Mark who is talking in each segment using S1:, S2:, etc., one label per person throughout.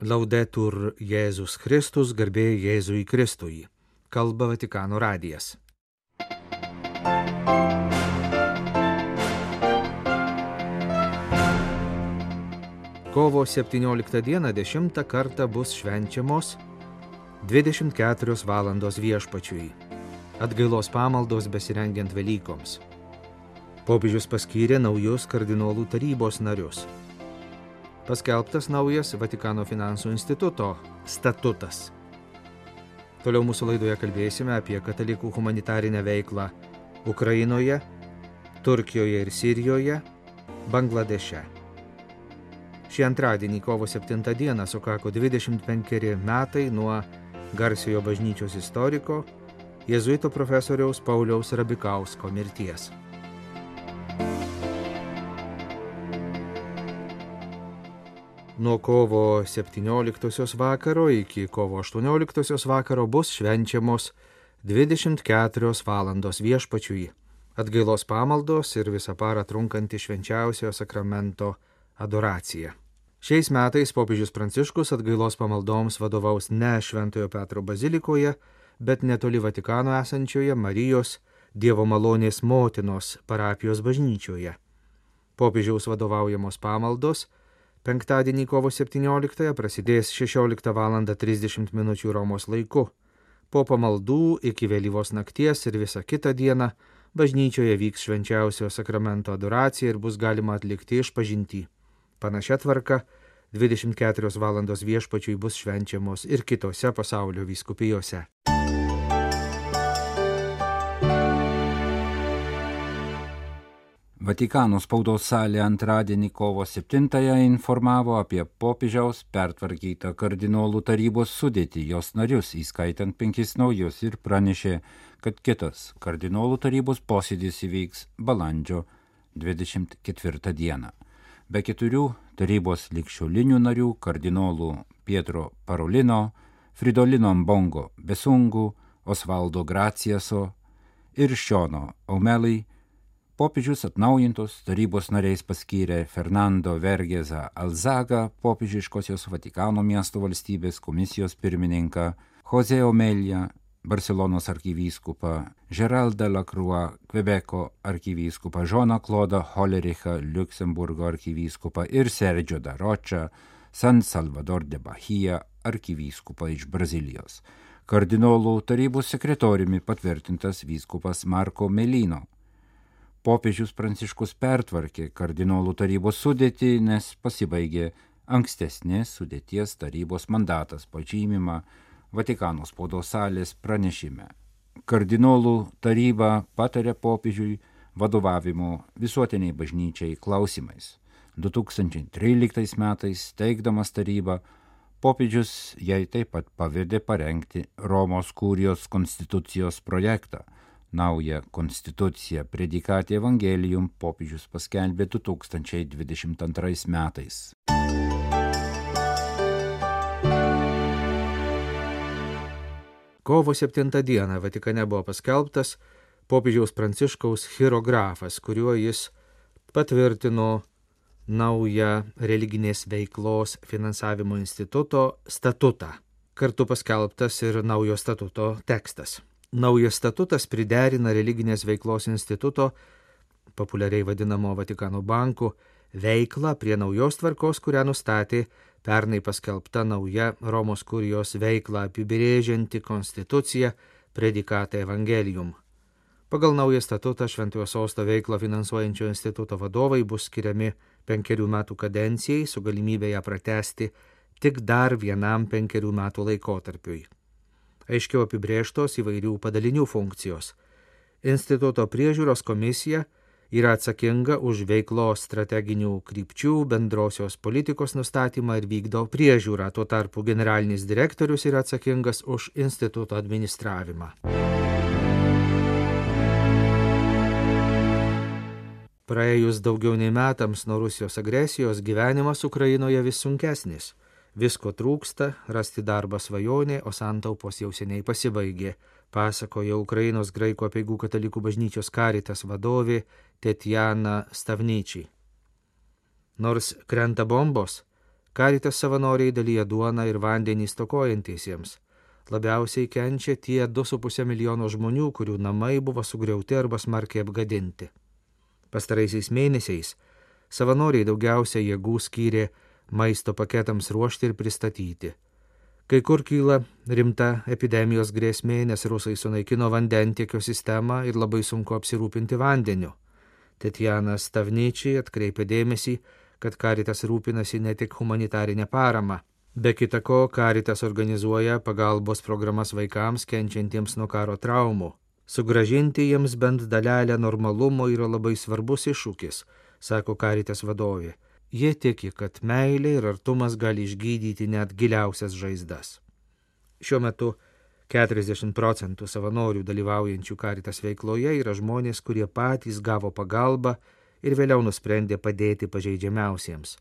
S1: Laudetur Jėzus Kristus, garbė Jėzui Kristui. Kalba Vatikano radijas. Kovo 17 dieną 10 kartą bus švenčiamos 24 valandos viešpačiui. Atgailos pamaldos besirengiant Velykoms. Popiežius paskyrė naujus kardinolų tarybos narius paskelbtas naujas Vatikano finansų instituto statutas. Toliau mūsų laidoje kalbėsime apie katalikų humanitarinę veiklą Ukrainoje, Turkijoje ir Sirijoje, Bangladeše. Šį antradienį, kovo 7 dieną, sukako 25 metai nuo garsiojo bažnyčios istoriko, jėzuito profesoriaus Pauliaus Rabikausko mirties. Nuo kovo 17 vakaro iki kovo 18 vakaro bus švenčiamos 24 valandos viešpačiui, atgailos pamaldos ir visą parą trunkanti švenčiausiojo sakramento adoracija. Šiais metais popiežius Pranciškus atgailos pamaldoms vadovaus ne Šventojo Petro bazilikoje, bet netoli Vatikano esančioje Marijos Dievo malonės motinos parapijos bažnyčioje. Popiežiaus vadovaujamos pamaldos Penktadienį kovo 17 prasidės 16 val. 30 min. Romos laiku. Po pamaldų iki vėlyvos nakties ir visą kitą dieną bažnyčioje vyks švenčiausio sakramento adoracija ir bus galima atlikti išpažinti. Panašia tvarka 24 val. viešpačiui bus švenčiamos ir kitose pasaulio vyskupijose.
S2: Vatikano spaudos salė antradienį kovo 7-ąją informavo apie popiežiaus pertvarkytą kardinolų tarybos sudėtį, jos narius, įskaitant penkis naujus, ir pranešė, kad kitas kardinolų tarybos posėdis įvyks balandžio 24 dieną. Be keturių tarybos likščiolinių narių kardinolų Pietro Parolino, Fridolino Mbongo Besungų, Osvaldo Graciaso ir Šiono Aumelai popiežius atnaujintos tarybos nariais paskyrė Fernando Vergeza Alzaga, popiežiškosios Vatikano miesto valstybės komisijos pirmininką, Jose Omelija, Barcelonos arkivyskupą, Geraldą Lacroix, Kvebeko arkivyskupą, Žoną Klodą Holerichą, Luxemburgo arkivyskupą ir Sergio Daročą, San Salvador de Bahia arkivyskupą iš Brazilijos. Kardinolų tarybos sekretoriumi patvirtintas vyskupas Marko Melino popiežius Pranciškus pertvarkė kardinolų tarybos sudėtį, nes pasibaigė ankstesnės sudėties tarybos mandatas pažymima Vatikano spaudos salės pranešime. Kardinolų taryba patarė popiežiui vadovavimo visuotiniai bažnyčiai klausimais. 2013 metais teikdamas tarybą, popiežius jai taip pat pavedė parengti Romos kūrijos konstitucijos projektą – Naują konstituciją predikatė Evangelijum popiežius paskelbė 2022 metais.
S1: Kovo 7 dieną Vatikane buvo paskelbtas popiežiaus pranciškaus chirografas, kuriuo jis patvirtino naują religinės veiklos finansavimo instituto statutą. Kartu paskelbtas ir naujo statuto tekstas. Naujas statutas priderina religinės veiklos instituto, populiariai vadinamo Vatikano bankų, veiklą prie naujos tvarkos, kurią nustatė pernai paskelbta nauja Romos kurijos veiklą apibrėžianti konstitucija predikatą Evangelium. Pagal naują statutą Šventojo sosto veiklą finansuojančio instituto vadovai bus skiriami penkerių metų kadencijai su galimybė ją pratesti tik dar vienam penkerių metų laikotarpiui aiškiau apibrėžtos įvairių padalinių funkcijos. Instituto priežiūros komisija yra atsakinga už veiklos strateginių krypčių, bendrosios politikos nustatymą ir vykdo priežiūrą, tuo tarpu generalinis direktorius yra atsakingas už instituto administravimą. Praėjus daugiau nei metams nuo Rusijos agresijos gyvenimas Ukrainoje vis sunkesnis. Visko trūksta, rasti darbą svajonė, o santaupos jau seniai pasibaigė, pasakoja Ukrainos graikų apieigų katalikų bažnyčios karitas vadovė Tetjana Stavnyčiai. Nors krenta bombos, Karitas savanoriai dalyja duoną ir vandenį stokojantiesiems. Labiausiai kenčia tie 2,5 milijono žmonių, kurių namai buvo sugriauti arba smarkiai apgadinti. Pastaraisiais mėnesiais savanoriai daugiausia jėgų skyrė maisto paketams ruošti ir pristatyti. Kai kur kyla rimta epidemijos grėsmė, nes rusai sunaikino vandentiekio sistemą ir labai sunku apsirūpinti vandeniu. Tetjanas Stavnyčiai atkreipė dėmesį, kad karitas rūpinasi ne tik humanitarinę paramą. Be kita ko, karitas organizuoja pagalbos programas vaikams kenčiantiems nuo karo traumų. Sugražinti jiems bent dalelę normalumo yra labai svarbus iššūkis, sako karitas vadovė. Jie tiki, kad meilė ir artumas gali išgydyti net giliausias žaizdas. Šiuo metu 40 procentų savanorių dalyvaujančių karitas veikloje yra žmonės, kurie patys gavo pagalbą ir vėliau nusprendė padėti pažeidžiamiausiems.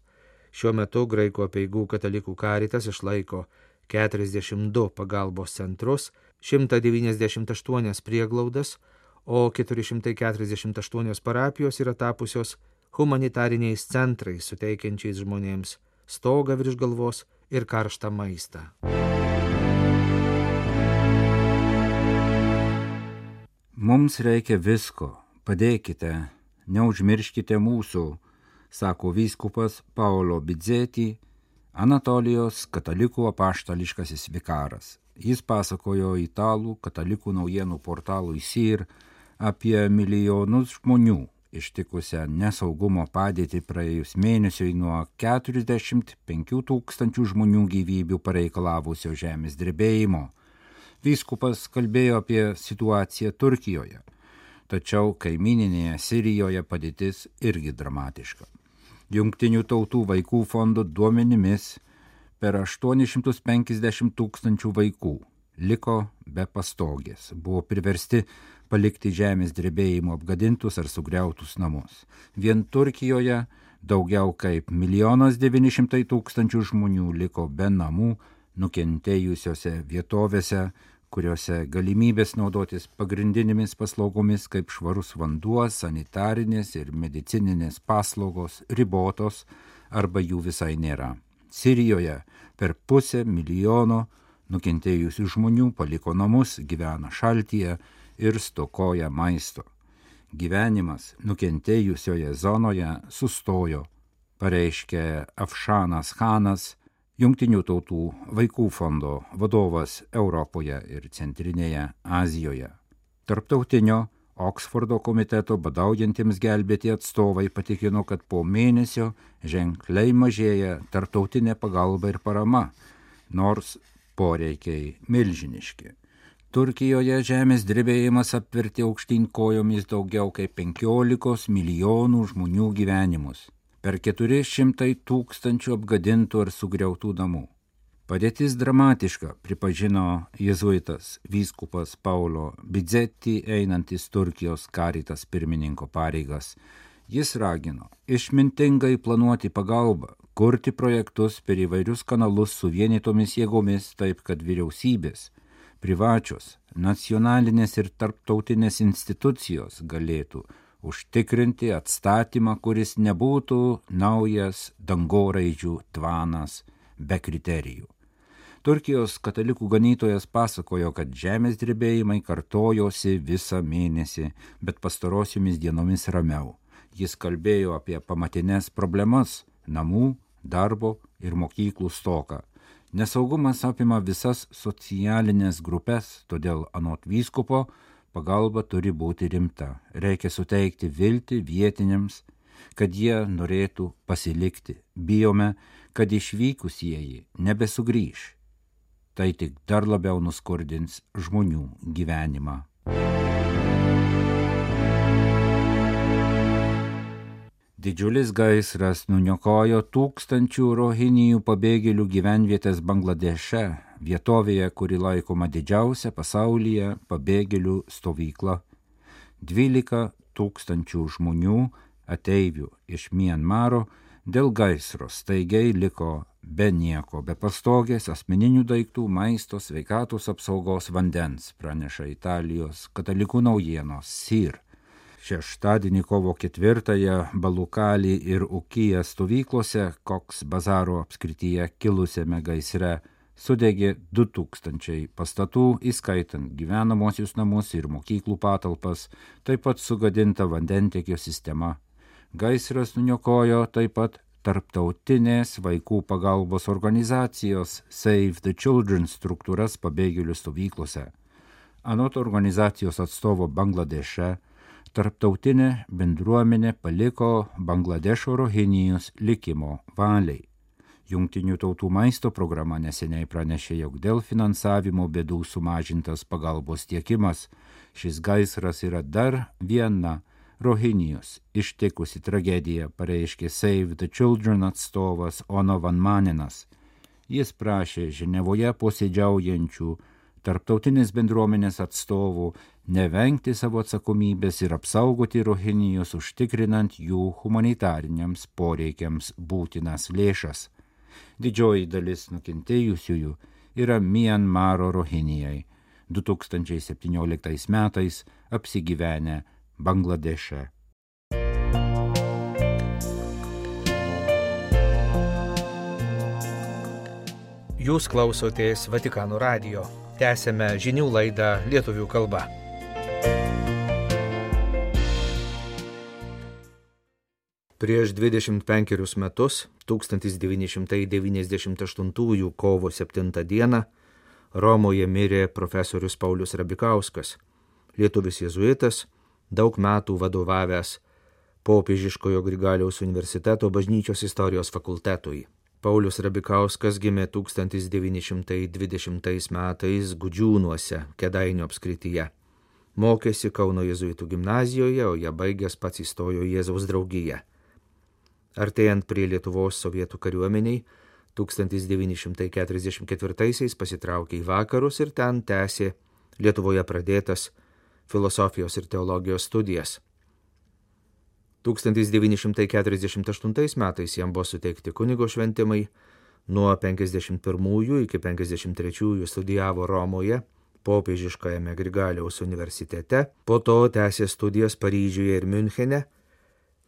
S1: Šiuo metu Graikų apieigų katalikų karitas išlaiko 42 pagalbos centrus, 198 prieglaudas, o 448 parapijos yra tapusios humanitariniais centrais suteikiančiais žmonėms stogą virš galvos ir karštą maistą.
S2: Mums reikia visko, padėkite, neužmirškite mūsų, sako vyskupas Paulo Bidzėti, Anatolijos katalikų apaštališkasis vikaras. Jis pasakojo italų katalikų naujienų portalui SIR apie milijonus žmonių ištikusią nesaugumo padėtį praėjus mėnesiui nuo 45 tūkstančių žmonių gyvybių pareikalavusio žemės drebėjimo. Vyskupas kalbėjo apie situaciją Turkijoje tačiau kaimininėje Sirijoje padėtis irgi dramatiška. Jungtinių tautų vaikų fondo duomenimis per 850 tūkstančių vaikų liko be pastogės, buvo priversti palikti žemės drebėjimo apgadintus ar sugriautus namus. Vien Turkijoje daugiau kaip milijonas 900 tūkstančių žmonių liko be namų nukentėjusiose vietovėse, kuriuose galimybės naudotis pagrindinėmis paslaugomis kaip švarus vanduo, sanitarinės ir medicininės paslaugos ribotos arba jų visai nėra. Sirijoje per pusę milijono nukentėjusių žmonių paliko namus, gyvena šaltyje ir stokoja maisto. Gyvenimas nukentėjusioje zonoje sustojo, pareiškė Afšanas Hanas, Jungtinių tautų vaikų fondo vadovas Europoje ir Centrinėje Azijoje. Tarptautinio Oksfordo komiteto badaujantiems gelbėti atstovai patikino, kad po mėnesio ženkliai mažėja tarptautinė pagalba ir parama, nors poreikiai milžiniški. Turkijoje žemės drebėjimas apvertė aukštyn kojomis daugiau kaip 15 milijonų žmonių gyvenimus per 400 tūkstančių apgadintų ar sugriautų namų. Padėtis dramatiška, pripažino jėzuitas vyskupas Paulo Bidzetti einantis Turkijos karitas pirmininko pareigas. Jis ragino išmintingai planuoti pagalbą, kurti projektus per įvairius kanalus su vienitomis jėgomis, taip kad vyriausybės, privačios, nacionalinės ir tarptautinės institucijos galėtų užtikrinti atstatymą, kuris nebūtų naujas dangoraidžių tvanas be kriterijų. Turkijos katalikų ganytojas pasakojo, kad žemės drebėjimai kartojosi visą mėnesį, bet pastarosiomis dienomis ramiau. Jis kalbėjo apie pamatinės problemas - namų, darbo ir mokyklų stoką. Nesaugumas apima visas socialinės grupės, todėl anot vyskupo pagalba turi būti rimta. Reikia suteikti viltį vietiniams, kad jie norėtų pasilikti. Bijome, kad išvykusieji nebesugrįž. Tai tik dar labiau nuskurdins žmonių gyvenimą. Didžiulis gaisras nuniokojo tūkstančių rohinijų pabėgėlių gyvenvietės Bangladeše, vietovėje, kuri laikoma didžiausia pasaulyje pabėgėlių stovykla. 12 tūkstančių žmonių ateivių iš Mienmaro dėl gaisro staigiai liko be nieko, be pastogės, asmeninių daiktų, maisto, sveikatos apsaugos vandens, praneša Italijos katalikų naujienos SIR. Šeštadienį kovo ketvirtąją Balukalį ir Ukyje stovyklose Koks bazaro apskrityje kilusiame gaisre sudegė 2000 pastatų, įskaitant gyvenamosius namus ir mokyklų patalpas, taip pat sugadinta vandentiekio sistema. Gaisras nuniokojo taip pat tarptautinės vaikų pagalbos organizacijos Save the Children struktūras pabėgėlių stovyklose. Anot organizacijos atstovo Bangladeše, tarptautinė bendruomenė paliko Bangladešo rohinijus likimo valiai. Jungtinių tautų maisto programa neseniai pranešė, jog dėl finansavimo bėdų sumažintas pagalbos tiekimas. Šis gaisras yra dar viena Rohinijos ištikusi tragedija, pareiškė Save the Children atstovas Ono Van Maninas. Jis prašė Ženevoje posėdžiaujančių tarptautinės bendruomenės atstovų nevengti savo atsakomybės ir apsaugoti Rohinijos užtikrinant jų humanitariniams poreikiams būtinas lėšas. Didžioji dalis nukentėjusiųjų yra Mianmaro rohinijai, 2017 metais apsigyvenę Bangladeše.
S1: Jūs klausotės Vatikano radio. Tęsėme žinių laidą lietuvių kalba. Prieš 25 metus, 1998 kovo 7 dieną, Romoje mirė profesorius Paulius Rabikauskas, lietuvis jezuitas, daug metų vadovavęs Popiežiškojo Grigaliaus universiteto bažnyčios istorijos fakultetui. Paulius Rabikauskas gimė 1920 metais Gudžiūnuose, Kedainio apskrityje. Mokėsi Kauno jezuitų gimnazijoje, o ją baigęs pats įstojo Jėzaus draugiją. Artėjant prie Lietuvos sovietų kariuomeniai, 1944-aisiais pasitraukė į vakarus ir ten tęsė Lietuvoje pradėtas filosofijos ir teologijos studijas. 1948 metais jam buvo suteikti kunigo šventimai, nuo 51 iki 53 studijavo Romoje, popiežiškajame Grigaliaus universitete, po to tęsė studijas Paryžiuje ir Münchene,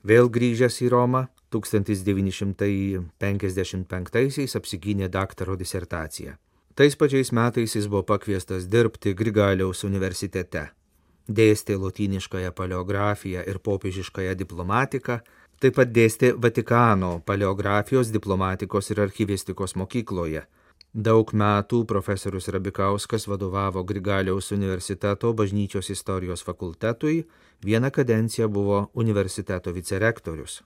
S1: vėl grįžęs į Romą 1955-aisiais apsigynė daktaro disertaciją. Tais pačiais metais jis buvo pakviestas dirbti Grigaliaus universitete. Dėstė lotyniškąją paleografiją ir popiežiškąją diplomatiką, taip pat dėstė Vatikano paleografijos, diplomatikos ir archyvistikos mokykloje. Daug metų profesorius Rabikauskas vadovavo Grigaliaus universiteto bažnyčios istorijos fakultetui, vieną kadenciją buvo universiteto vicerektorius.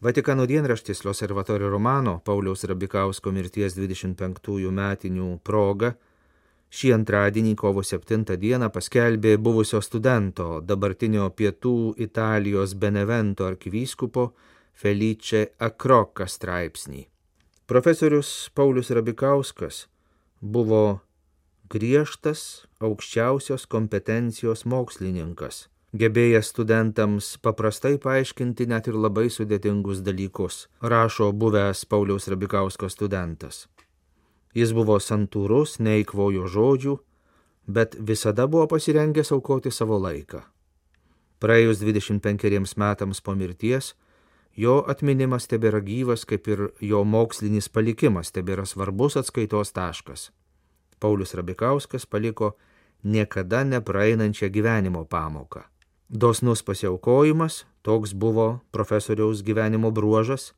S1: Vatikano dienraštis L'Osservatorio Romano Pauliaus Rabikausko mirties 25 metinių proga šį antradienį kovo 7 dieną paskelbė buvusio studento, dabartinio pietų Italijos Benevento arkivyskupo Felice Akroka straipsnį. Profesorius Paulius Rabikauskas buvo griežtas aukščiausios kompetencijos mokslininkas gebėjęs studentams paprastai paaiškinti net ir labai sudėtingus dalykus, rašo buvęs Pauliaus Rabikausko studentas. Jis buvo santūrus, neįkvojo žodžių, bet visada buvo pasirengęs aukoti savo laiką. Praėjus 25 metams po mirties, jo atminimas tebėra gyvas, kaip ir jo mokslinis palikimas tebėra svarbus atskaitos taškas. Paulius Rabikauskas paliko niekada nepraeinančią gyvenimo pamoką. Dosnus pasiaukojimas, toks buvo profesoriaus gyvenimo bruožas,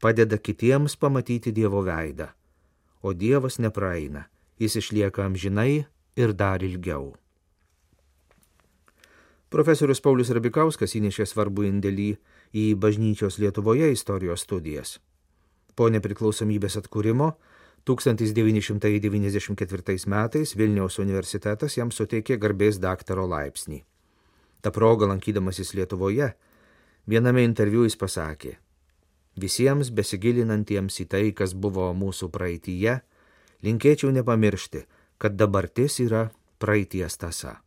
S1: padeda kitiems pamatyti Dievo veidą, o Dievas nepraeina, jis išlieka amžinai ir dar ilgiau. Profesorius Paulius Rabikauskas įnešė svarbu indėlį į bažnyčios Lietuvoje istorijos studijas. Po nepriklausomybės atkūrimo 1994 metais Vilniaus universitetas jam suteikė garbės daktaro laipsnį. Ta proga lankydamasis Lietuvoje, viename interviu jis pasakė, visiems besigilinantiems į tai, kas buvo mūsų praeityje, linkėčiau nepamiršti, kad dabartis yra praeities tasa.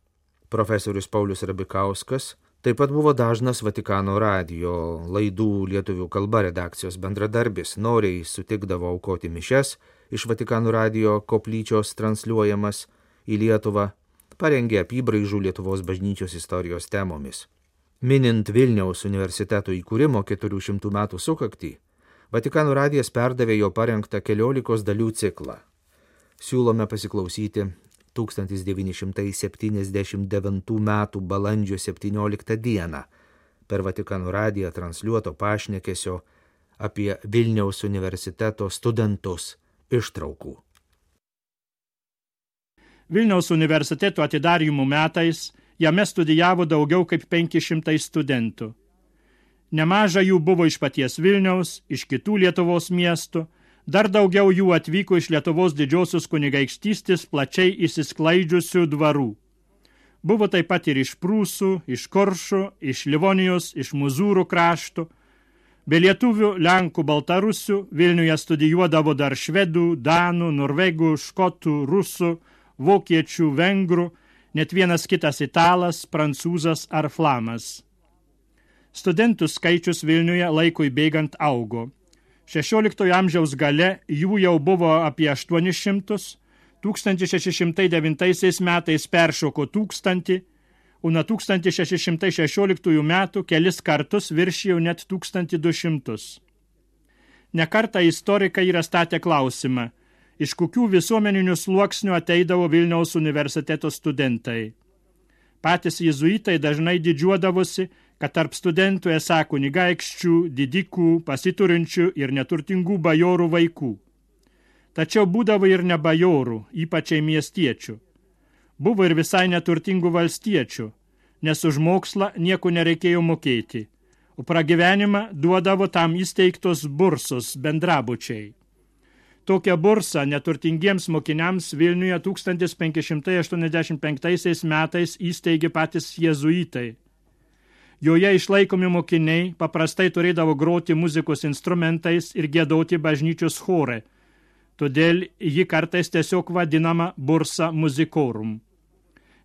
S1: Profesorius Paulius Rabikauskas taip pat buvo dažnas Vatikano radio laidų lietuvių kalba redakcijos bendradarbis, noriai sutikdavo aukoti mišes iš Vatikano radio koplyčios transliuojamas į Lietuvą parengė apibraižų Lietuvos bažnyčios istorijos temomis. Minint Vilniaus universiteto įkūrimo 400 metų sukaktį, Vatikano radijas perdavė jo parengtą keliolikos dalių ciklą. Siūlome pasiklausyti 1979 m. balandžio 17 d. per Vatikano radiją transliuoto pašnekesio apie Vilniaus universiteto studentus ištraukų.
S3: Vilniaus universiteto atidarimų metais jame studijavo daugiau kaip 500 studentų. Nemaža jų buvo iš paties Vilniaus, iš kitų Lietuvos miestų, dar daugiau jų atvyko iš Lietuvos didžiosios kunigaikštystės plačiai įsisklaidžiusių dvarų. Buvo taip pat ir iš Prūsų, iš Koršų, iš Livonijos, iš Muzūrų kraštų. Be lietuvių, lenkų, baltarusių Vilniuje studijuodavo dar švedų, danų, norvegų, škotų, rusų, vokiečių, vengrų, net vienas kitas italas, prancūzas ar flamas. Studentų skaičius Vilniuje laikui bėgant augo. 16 amžiaus gale jų jau buvo apie 800, 1609 metais peršoko 1000, o nuo 1616 metų kelis kartus viršijo net 1200. Nekartą istorikai yra statę klausimą, iš kokių visuomeninių sluoksnių ateidavo Vilniaus universiteto studentai. Patys jezuitai dažnai didžiuodavosi, kad tarp studentų esą kunigaikščių, didikų, pasiturinčių ir neturtingų bajorų vaikų. Tačiau būdavo ir ne bajorų, ypačiai miestiečių. Buvo ir visai neturtingų valstiečių, nes už mokslą nieko nereikėjo mokėti, o pragyvenimą duodavo tam įsteigtos bursos bendrabučiai. Tokią bursą neturtingiems mokiniams Vilniuje 1585 metais įsteigė patys jezuitai – Joje išlaikomi mokiniai paprastai turėdavo groti muzikos instrumentais ir gėdoti bažnyčios chore. Todėl ji kartais tiesiog vadinama bursa muzikorum.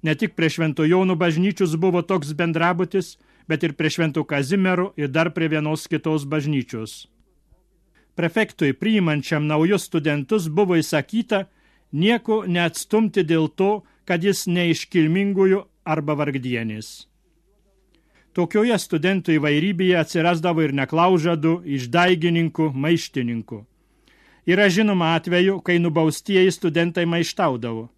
S3: Ne tik prie Šventojonų bažnyčius buvo toks bendrabutis, bet ir prie Švento Kazimiero ir dar prie vienos kitos bažnyčios. Prefektui priimančiam naujus studentus buvo įsakyta nieko neatstumti dėl to, kad jis neiškilmingųjų arba vargdienės. Tokioje studentų įvairybėje atsirasdavo ir neklaužadų, išdaigininkų, maištininkų. Yra žinoma atveju, kai nubaustieji studentai maištaudavo.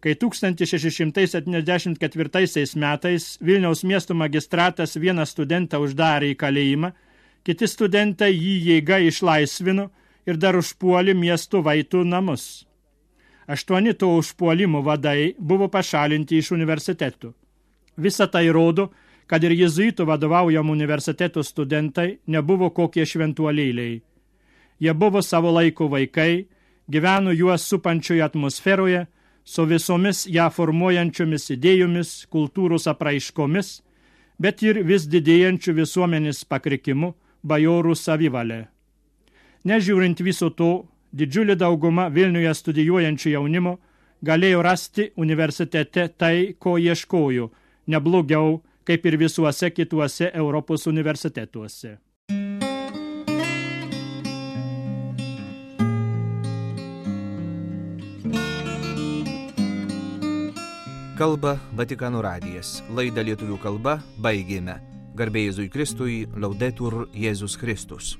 S3: Kai 1674 metais Vilniaus miesto magistratas vieną studentą uždarė į kalėjimą, kiti studentai jį jėga išlaisvino ir dar užpuolė miestų vaitų namus. Aštuoni to užpuolimo vadai buvo pašalinti iš universitetų. Visa tai rodo, kad ir jezuitų vadovaujamų universitetų studentai nebuvo kokie šventuolėliai. Jie buvo savo laiko vaikai, gyveno juos supančioje atmosferoje, su visomis ją formuojančiomis idėjomis, kultūros apraiškomis, bet ir vis didėjančių visuomenės pakrikimu bajorų savivalė. Nežiūrint viso to, didžiulė dauguma Vilniuje studijuojančių jaunimo galėjo rasti universitete tai, ko ieškojo, neblogiau kaip ir visuose kituose Europos universitetuose.
S1: Kalba Vatikano radijas. Laidą lietuvių kalba baigėme. Garbėjai Jėzui Kristui, laudetur Jėzus Kristus.